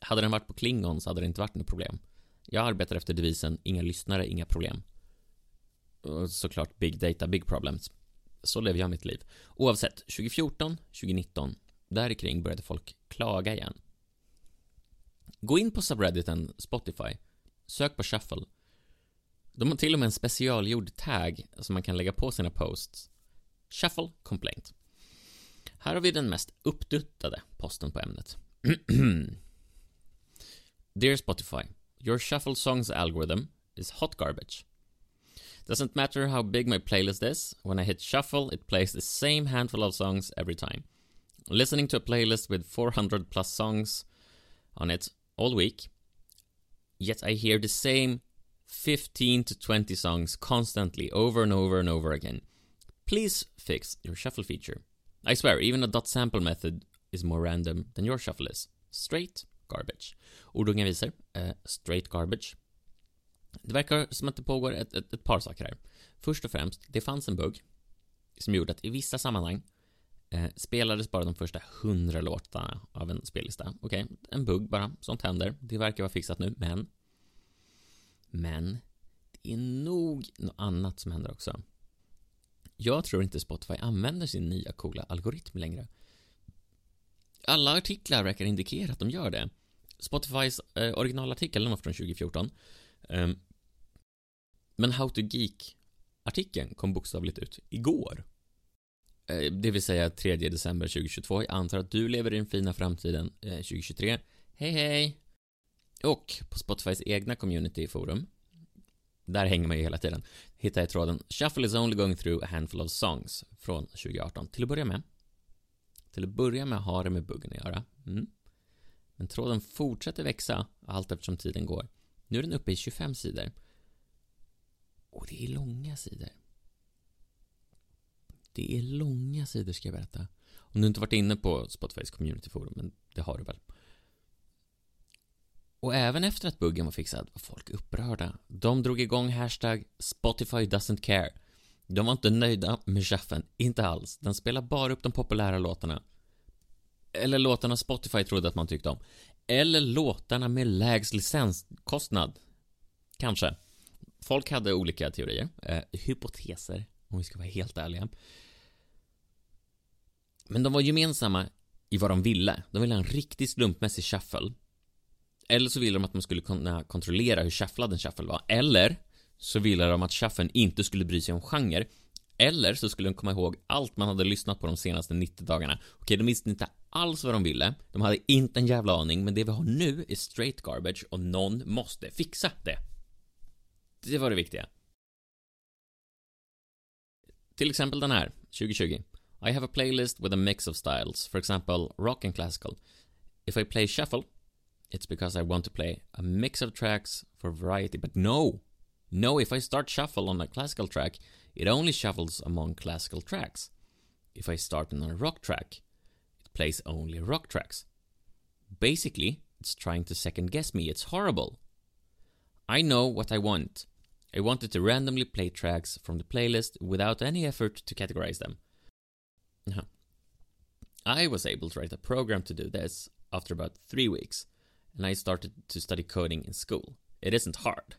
Hade den varit på klingon så hade det inte varit något problem. Jag arbetar efter devisen inga lyssnare, inga problem. Och såklart big data, big problems. Så lever jag mitt liv. Oavsett, 2014, 2019, där kring började folk klaga igen. Gå in på subredditen Spotify, sök på shuffle. De har till och med en specialgjord tag som man kan lägga på sina posts. Shuffle complaint. Här har vi den mest uppduttade posten på ämnet. Dear Spotify, your shuffle songs algorithm is hot garbage. Doesn't matter how big my playlist is, when I hit shuffle, it plays the same handful of songs every time. Listening to a playlist with 400 plus songs on it all week, yet I hear the same 15 to 20 songs constantly over and over and over again. Please fix your shuffle feature. I swear, even a dot sample method is more random than your shuffle is. Straight garbage. Ordunga visar, eh, straight garbage. Det verkar som att det pågår ett, ett, ett, par saker här. Först och främst, det fanns en bugg som gjorde att i vissa sammanhang eh, spelades bara de första hundra låtarna av en spellista. Okej, okay, en bugg bara, sånt händer. Det verkar vara fixat nu, men men det är nog något annat som händer också. Jag tror inte Spotify använder sin nya coola algoritm längre. Alla artiklar verkar indikera att de gör det. Spotifys eh, originalartikel, den var från 2014. Um, ehm, men How to Geek-artikeln kom bokstavligt ut igår. Eh, det vill säga 3 december 2022. Jag antar att du lever i den fina framtiden eh, 2023. Hej hej! Och på Spotifys egna community-forum där hänger man ju hela tiden. Hittar jag tråden Shuffle is only going through a handful of songs från 2018. Till att börja med. Till att börja med har det med buggen att göra. Mm. Men tråden fortsätter växa allt eftersom tiden går. Nu är den uppe i 25 sidor. Och det är långa sidor. Det är långa sidor ska jag berätta. Om du inte varit inne på Spotifys communityforum, men det har du väl. Och även efter att buggen var fixad var folk upprörda. De drog igång hashtag Spotify doesn't care. De var inte nöjda med chaffen, inte alls. Den spelar bara upp de populära låtarna. Eller låtarna Spotify trodde att man tyckte om. Eller låtarna med lägst licenskostnad. Kanske. Folk hade olika teorier, eh, hypoteser, om vi ska vara helt ärliga. Men de var gemensamma i vad de ville. De ville ha en riktigt slumpmässig shuffle eller så ville de att man skulle kunna kontrollera hur shufflad en shuffle var. Eller så ville de att shufflen inte skulle bry sig om genre. Eller så skulle de komma ihåg allt man hade lyssnat på de senaste 90 dagarna. Okej, de visste inte alls vad de ville. De hade inte en jävla aning, men det vi har nu är straight garbage och någon måste fixa det. Det var det viktiga. Till exempel den här, 2020. I have a playlist with a mix of styles, for example rock and classical. If I play shuffle, it's because I want to play a mix of tracks for variety. But no, no, if I start shuffle on a classical track, it only shuffles among classical tracks. If I start on a rock track, plays only rock tracks. Basically, it's trying to second guess me. It's horrible. I know what I want. I wanted to randomly play tracks from the playlist without any effort to categorize them. I was able to write a program to do this after about three weeks and I started to study coding in school. It isn't hard.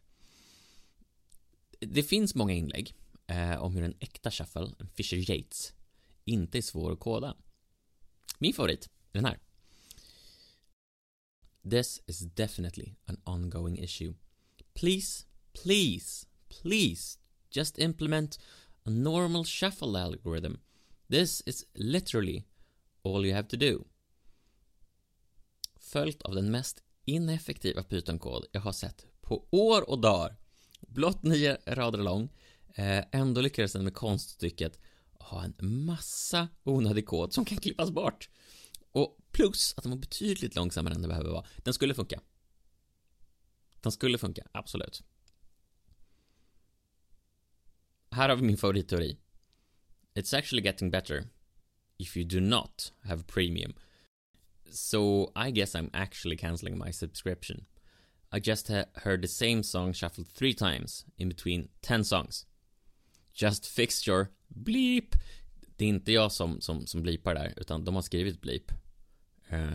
Det finns många inlägg eh, om hur en äkta shuffle, en Fisher Yates, inte är svår att koda. Min favorit är den här. This is definitely an ongoing issue. Please, please, please just implement a normal shuffle algorithm. This is literally all you have to do. Följt av den mest ineffektiva Python-kod jag har sett på år och dagar. Blott nio rader lång. Eh, ändå lyckades den med konststycket ha en massa onödig kod som kan klippas bort. Och plus att den var betydligt långsammare än den behöver vara. Den skulle funka. Den skulle funka, absolut. Här har vi min favoritteori. It's actually getting better if you do not have premium. So I guess I'm actually cancelling my subscription. I just heard the same song shuffled three times in between 10 songs. Just fix your bleep. Det är inte jag som, som, som blipar där, utan de har skrivit bleep. Eh,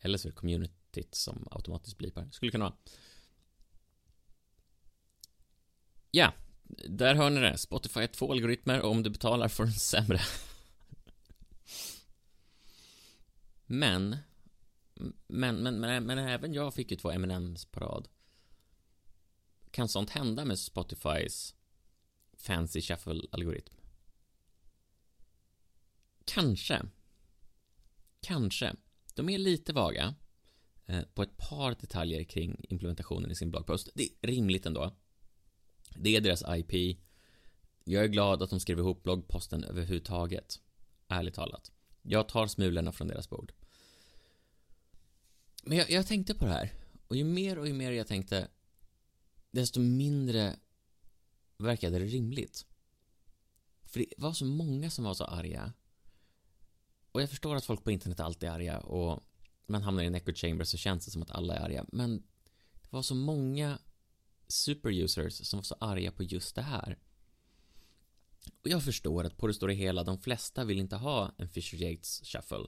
eller så är det communityt som automatiskt blipar. Skulle kunna vara. Ja, där hör ni det. Spotify har två algoritmer och om du betalar får du en sämre. men, men, men, men, men även jag fick ju två M&M's på rad. Kan sånt hända med Spotifys fancy shuffle-algoritm? Kanske. Kanske. De är lite vaga eh, på ett par detaljer kring implementationen i sin bloggpost. Det är rimligt ändå. Det är deras IP. Jag är glad att de skrev ihop bloggposten överhuvudtaget. Ärligt talat. Jag tar smulorna från deras bord. Men jag, jag tänkte på det här. Och ju mer och ju mer jag tänkte, desto mindre verkade det rimligt. För det var så många som var så arga. Och jag förstår att folk på internet alltid är arga och man hamnar i en echo chamber så känns det som att alla är arga. Men det var så många superusers som var så arga på just det här. Och jag förstår att på det stora hela, de flesta vill inte ha en Fisher Yates shuffle.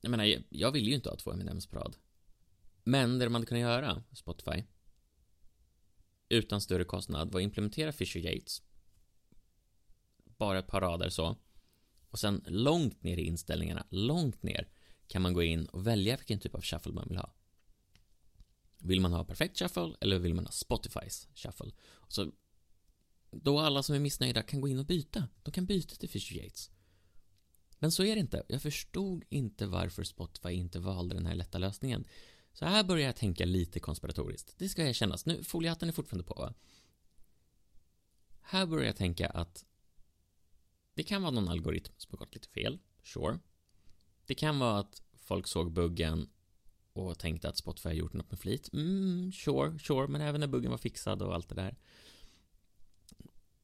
Jag menar, jag vill ju inte ha två M&M's på rad. Men det man hade kunnat göra, Spotify, utan större kostnad, var att implementera Fisher Yates. Bara ett par rader så. Och sen långt ner i inställningarna, långt ner, kan man gå in och välja vilken typ av shuffle man vill ha. Vill man ha perfekt shuffle eller vill man ha Spotifys shuffle? Så då alla som är missnöjda kan gå in och byta. De kan byta till Fisher Yates. Men så är det inte. Jag förstod inte varför Spotify inte valde den här lätta lösningen. Så här börjar jag tänka lite konspiratoriskt. Det ska jag kännas. Nu, foliehatten är fortfarande på va? Här börjar jag tänka att det kan vara någon algoritm som har gått lite fel. Sure. Det kan vara att folk såg buggen och tänkte att Spotify har gjort något med flit. Mm, sure, sure, men även när buggen var fixad och allt det där.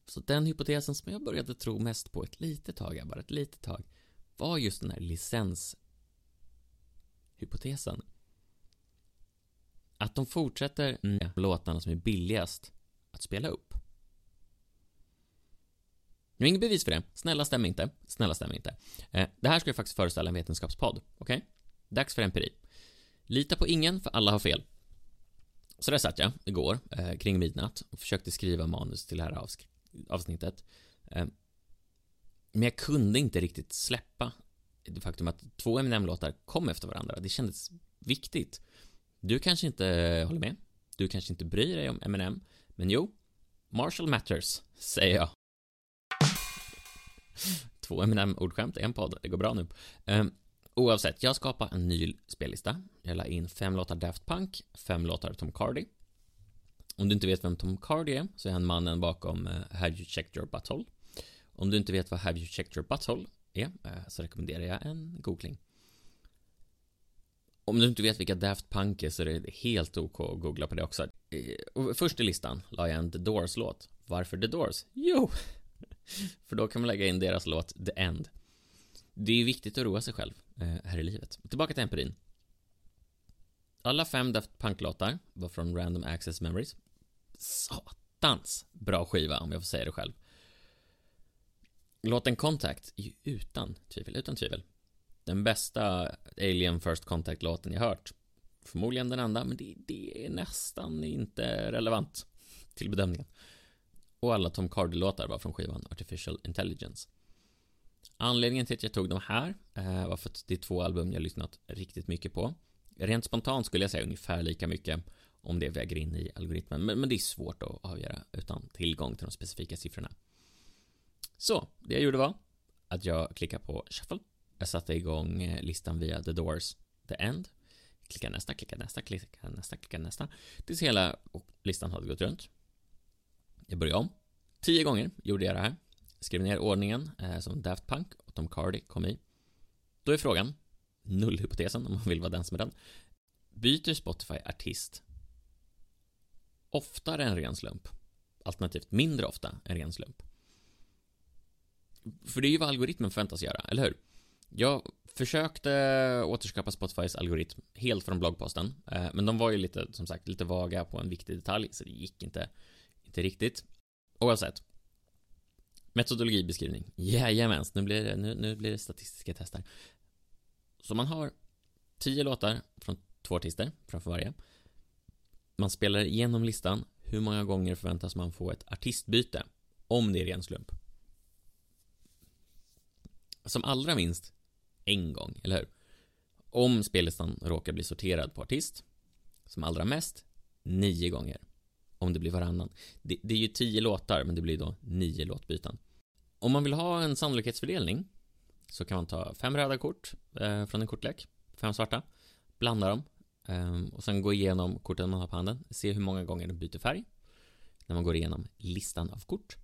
Så den hypotesen som jag började tro mest på ett litet tag, bara ett litet tag, var just den här licenshypotesen. Att de fortsätter med låtarna som är billigast att spela upp. Nu är inget bevis för det. Snälla stäm inte. Snälla stäm inte. Eh, det här ska ju faktiskt föreställa en vetenskapspodd. Okej? Okay? Dags för empiri. Lita på ingen, för alla har fel. Så där satt jag igår, eh, kring midnatt, och försökte skriva manus till det här avsnittet. Eh, men jag kunde inte riktigt släppa det faktum att två Eminem-låtar kom efter varandra. Det kändes viktigt. Du kanske inte håller med. Du kanske inte bryr dig om Eminem. Men jo, Marshall Matters, säger jag. Två Eminem-ordskämt, en podd. Det går bra nu. Um, Oavsett, jag skapade en ny spellista. Jag la in fem låtar Daft Punk, fem låtar Tom Cardy. Om du inte vet vem Tom Cardy är, så är han mannen bakom uh, Have You Checked Your Butthole. Om du inte vet vad Have You Checked Your Butthole är, uh, så rekommenderar jag en googling. Om du inte vet vilka Daft Punk är så är det helt OK att googla på det också. Eh, först i listan la jag en The Doors-låt. Varför The Doors? Jo! För då kan man lägga in deras låt The End. Det är viktigt att roa sig själv eh, här i livet. Tillbaka till empirin. Alla fem Daft Punk-låtar var från Random Access Memories. Satans bra skiva, om jag får säga det själv. Låten Contact är ju utan tvivel, utan tvivel. Den bästa Alien First Contact-låten jag hört. Förmodligen den enda, men det, det, är nästan inte relevant till bedömningen. Och alla Tom Cardy-låtar var från skivan Artificial Intelligence. Anledningen till att jag tog de här eh, var för att det är två album jag lyssnat riktigt mycket på. Rent spontant skulle jag säga ungefär lika mycket om det väger in i algoritmen, men, men det är svårt att avgöra utan tillgång till de specifika siffrorna. Så, det jag gjorde var att jag klickade på shuffle. Jag satte igång eh, listan via The Doors The End. Klicka nästa, klicka nästa, klicka nästa, klicka nästa. Tills hela listan hade gått runt. Jag började om. Tio gånger gjorde jag det här skrev ner ordningen eh, som Daft Punk och Tom Cardy kom i. Då är frågan, nullhypotesen om man vill vara den som är den. Byter Spotify artist oftare än ren slump? Alternativt mindre ofta än ren slump? För det är ju vad algoritmen förväntas göra, eller hur? Jag försökte återskapa Spotifys algoritm helt från bloggposten, eh, men de var ju lite, som sagt, lite vaga på en viktig detalj, så det gick inte, inte riktigt. Oavsett. Metodologibeskrivning. Jajamens, nu blir det, nu, nu blir det statistiska tester. Så man har tio låtar från två artister framför varje. Man spelar igenom listan. Hur många gånger förväntas man få ett artistbyte? Om det är ren slump. Som allra minst en gång, eller hur? Om spellistan råkar bli sorterad på artist, som allra mest nio gånger. Om det blir varannan. Det, det är ju tio låtar, men det blir då nio låtbyten. Om man vill ha en sannolikhetsfördelning så kan man ta fem röda kort eh, från en kortlek, fem svarta, blanda dem eh, och sen gå igenom korten man har på handen, se hur många gånger de byter färg när man går igenom listan av kort.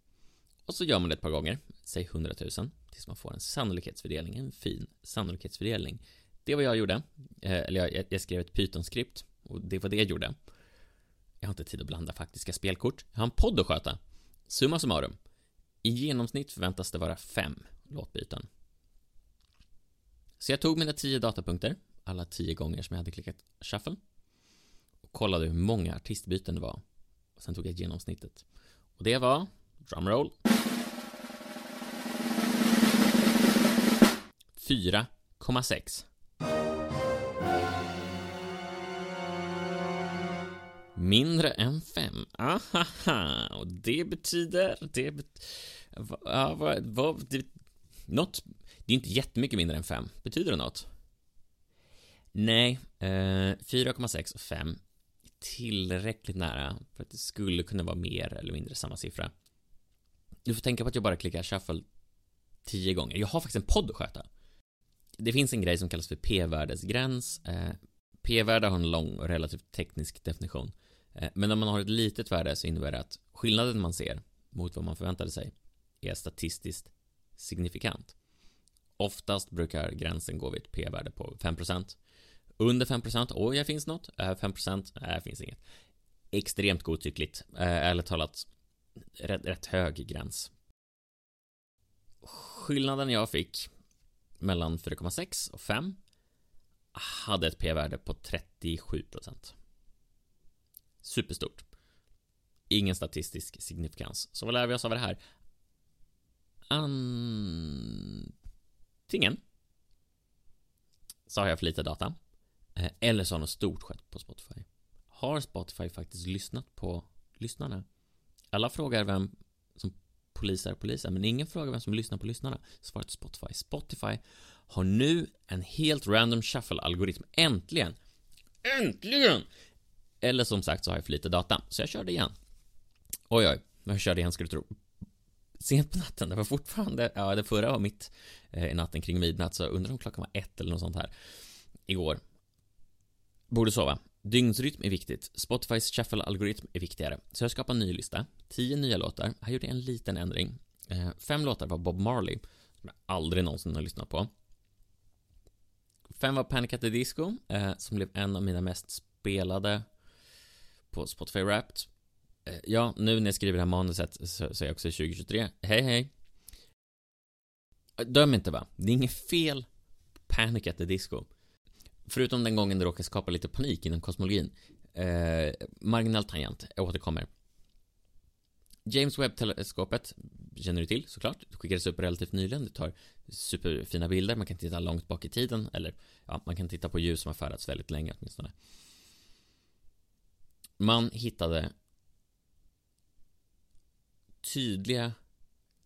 Och så gör man det ett par gånger, säg 100 000, tills man får en sannolikhetsfördelning, en fin sannolikhetsfördelning. Det var jag gjorde, eh, eller jag, jag skrev ett Python-skript och det var det jag gjorde. Jag har inte tid att blanda faktiska spelkort. Jag har en podd att sköta. Summa summarum. I genomsnitt förväntas det vara fem låtbyten. Så jag tog mina tio datapunkter, alla tio gånger som jag hade klickat shuffle, och kollade hur många artistbyten det var. Och sen tog jag genomsnittet. Och det var, drumroll, 4,6. Mindre än 5. Ahaha. Och det betyder... Det bet Va, va, det, något... Det är inte jättemycket mindre än 5. Betyder det något? Nej, eh, 4,6 och 5 tillräckligt nära för att det skulle kunna vara mer eller mindre samma siffra. Du får tänka på att jag bara klickar shuffle tio gånger. Jag har faktiskt en podd att sköta det finns en grej som kallas för p-värdesgräns. Eh, p-värde har en lång och relativt teknisk definition. Eh, men om man har ett litet värde så innebär det att skillnaden man ser mot vad man förväntade sig är statistiskt signifikant. Oftast brukar gränsen gå vid ett p-värde på 5%. Under 5%, oj, här finns något. Eh, Över 5%, här finns inget. Extremt godtyckligt, ärligt talat rätt, rätt hög gräns. Skillnaden jag fick mellan 4,6 och 5 hade ett p-värde på 37%. Superstort. Ingen statistisk signifikans. Så vad lär vi oss av det här? Antingen så har jag för lite data eh, eller så har något stort skett på Spotify. Har Spotify faktiskt lyssnat på lyssnarna? Alla frågar vem som polis är polisen, men ingen frågar vem som lyssnar på lyssnarna. Svaret är Spotify. Spotify har nu en helt random shuffle-algoritm. Äntligen! Äntligen! Eller som sagt så har jag för lite data, så jag körde igen. Oj, oj, jag körde igen ska du tro. Sent på natten, det var fortfarande, ja det förra var mitt eh, i natten kring midnatt, så undrar om klockan var ett eller något sånt här. Igår. Borde sova. Dygnsrytm är viktigt. Spotifys shuffle-algoritm är viktigare. Så jag skapar en ny lista. Tio nya låtar. Här gjorde jag en liten ändring. Eh, fem låtar var Bob Marley, som jag aldrig någonsin har lyssnat på. Fem var Panic at the Disco, eh, som blev en av mina mest spelade på Spotify Wrapped. Eh, ja, nu när jag skriver det här manuset så, så är jag också 2023. Hej, hej. Döm inte va? Det är inget fel Panic at the Disco. Förutom den gången det råkade skapa lite panik inom kosmologin. Eh, marginell tangent, jag återkommer. James Webb-teleskopet känner du till såklart. Det skickades upp relativt nyligen. Det tar superfina bilder. Man kan titta långt bak i tiden. Eller ja, man kan titta på ljus som har färdats väldigt länge åtminstone. Man hittade tydliga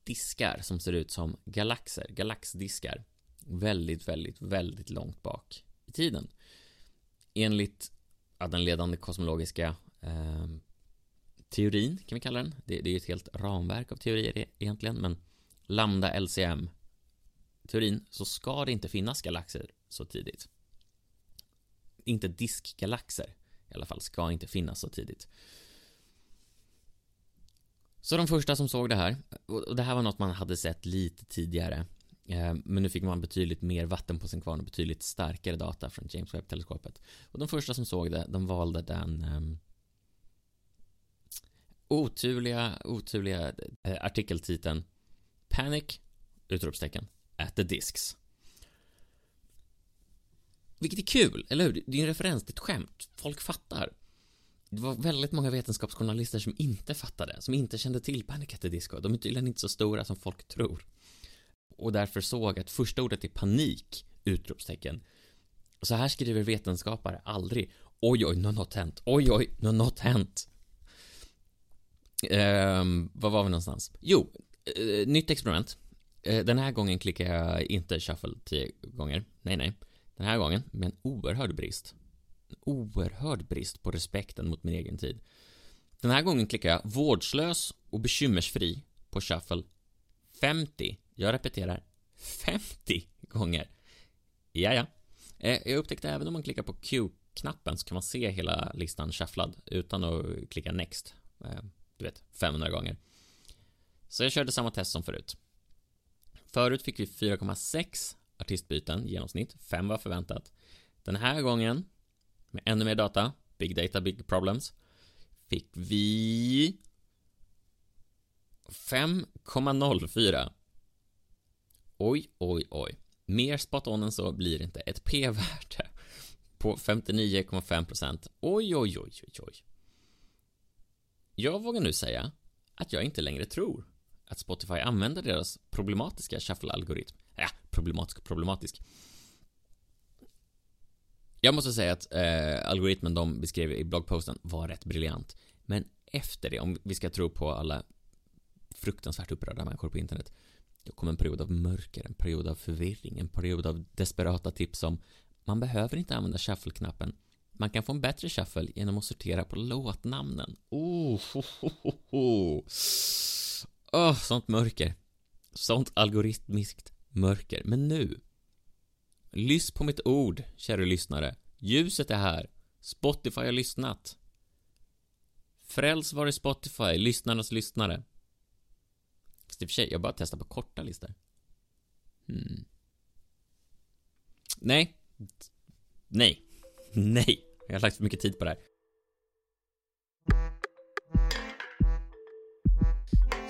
diskar som ser ut som galaxer, galaxdiskar. Väldigt, väldigt, väldigt långt bak i tiden. Enligt den ledande kosmologiska eh, teorin, kan vi kalla den. Det, det är ett helt ramverk av teorier e-, egentligen, men lambda LCM teorin så ska det inte finnas galaxer så tidigt. Inte diskgalaxer i alla fall ska inte finnas så tidigt. Så de första som såg det här, och det här var något man hade sett lite tidigare Eh, men nu fick man betydligt mer vatten på sin kvarn och betydligt starkare data från James Webb-teleskopet. Och de första som såg det, de valde den um, oturliga, oturliga uh, artikeltiteln Panic! Utropstecken. At the discs. Vilket är kul, eller hur? Det är en referens till ett skämt. Folk fattar. Det var väldigt många vetenskapsjournalister som inte fattade, som inte kände till Panic at the Disco. De är tydligen inte så stora som folk tror. Och därför såg att första ordet är panik! Utropstecken. Så här skriver vetenskapare aldrig. Oj, oj, nu har något hänt. Oj, oj, nu har något hänt. Um, var var vi någonstans? Jo, uh, nytt experiment. Uh, den här gången klickar jag inte shuffle tio gånger. Nej, nej. Den här gången med en oerhörd brist. En oerhörd brist på respekten mot min egen tid. Den här gången klickar jag vårdslös och bekymmersfri på shuffle 50. Jag repeterar 50 gånger. Ja, ja. Eh, jag upptäckte även om man klickar på Q-knappen så kan man se hela listan shufflad utan att klicka next. Eh, du vet, 500 gånger. Så jag körde samma test som förut. Förut fick vi 4,6 artistbyten i genomsnitt. 5 var förväntat. Den här gången, med ännu mer data, big data, big problems, fick vi 5,04. Oj, oj, oj. Mer spot on än så blir det inte. Ett p-värde på 59,5%. Oj, oj, oj, oj, oj. Jag vågar nu säga att jag inte längre tror att Spotify använder deras problematiska shuffle-algoritm ja, problematisk-problematisk. Jag måste säga att eh, algoritmen de beskrev i bloggposten var rätt briljant. Men efter det, om vi ska tro på alla fruktansvärt upprörda människor på internet, då kom en period av mörker, en period av förvirring, en period av desperata tips om man behöver inte använda shuffle-knappen. Man kan få en bättre shuffle genom att sortera på låtnamnen. Oh, ho, ho, ho, ho. oh sånt mörker. Sånt algoritmiskt mörker. Men nu, lyss på mitt ord, kära lyssnare. Ljuset är här. Spotify har lyssnat. Fräls var i Spotify, lyssnarnas lyssnare. Fast i och för sig, jag bara testar på korta listor. Hmm. Nej. Nej. Nej. Jag har lagt för mycket tid på det här.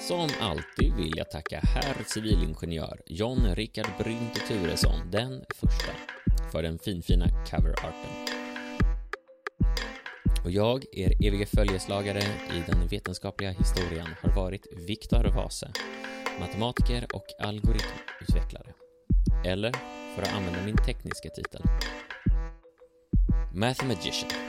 Som alltid vill jag tacka herr civilingenjör John Rickard Brynte Turesson, den första, för den finfina coverarten. Och jag, er eviga följeslagare i den vetenskapliga historien, har varit Viktor Vase, matematiker och algoritmutvecklare. Eller, för att använda min tekniska titel, Mathemagician.